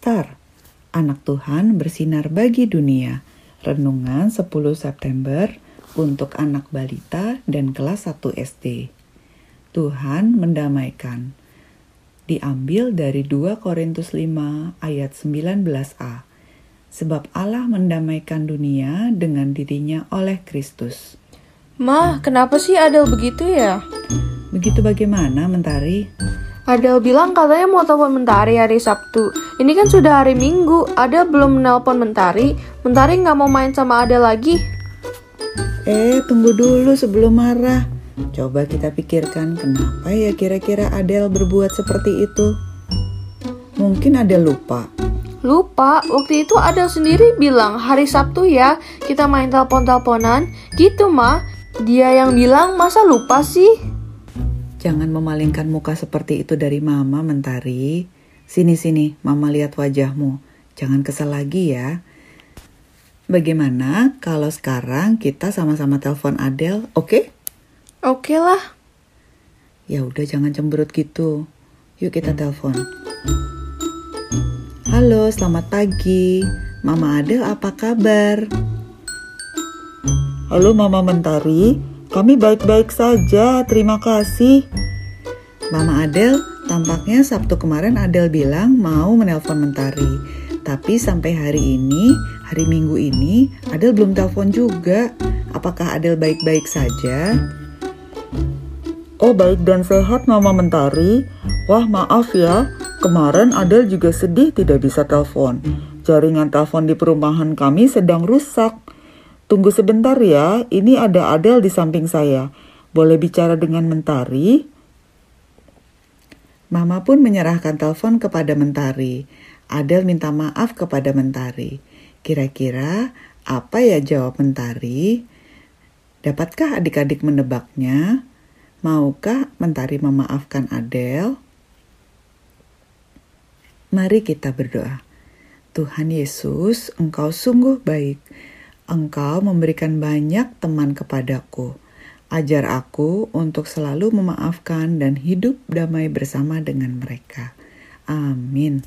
Star. Anak Tuhan bersinar bagi dunia. Renungan 10 September untuk anak balita dan kelas 1 SD. Tuhan mendamaikan. Diambil dari 2 Korintus 5 ayat 19a. Sebab Allah mendamaikan dunia dengan dirinya oleh Kristus. Mah, kenapa sih Adel begitu ya? Begitu bagaimana, Mentari? Adel bilang katanya mau telepon Mentari hari Sabtu. Ini kan sudah hari Minggu. Adel belum menelpon Mentari. Mentari nggak mau main sama Adel lagi. Eh, tunggu dulu sebelum marah. Coba kita pikirkan kenapa ya kira-kira Adel berbuat seperti itu. Mungkin Adel lupa. Lupa, waktu itu Adel sendiri bilang hari Sabtu ya kita main telepon-teleponan. Gitu mah, dia yang bilang masa lupa sih? Jangan memalingkan muka seperti itu dari mama, Mentari. Sini-sini, mama lihat wajahmu. Jangan kesel lagi ya. Bagaimana kalau sekarang kita sama-sama telepon Adele, oke? Okay? Oke okay lah. Ya udah jangan cemberut gitu. Yuk kita telepon. Halo, selamat pagi. Mama Adele apa kabar? Halo Mama Mentari, kami baik-baik saja, terima kasih. Mama Adel, tampaknya Sabtu kemarin Adel bilang mau menelpon Mentari. Tapi sampai hari ini, hari Minggu ini, Adel belum telepon juga. Apakah Adel baik-baik saja? Oh baik dan sehat Mama Mentari. Wah maaf ya, kemarin Adel juga sedih tidak bisa telepon. Jaringan telepon di perumahan kami sedang rusak. Tunggu sebentar ya, ini ada Adel di samping saya. Boleh bicara dengan Mentari? Mama pun menyerahkan telepon kepada Mentari. Adel minta maaf kepada Mentari. Kira-kira apa ya jawab Mentari? Dapatkah adik-adik menebaknya? Maukah Mentari memaafkan Adel? Mari kita berdoa. Tuhan Yesus, Engkau sungguh baik Engkau memberikan banyak teman kepadaku. Ajar aku untuk selalu memaafkan dan hidup damai bersama dengan mereka. Amin.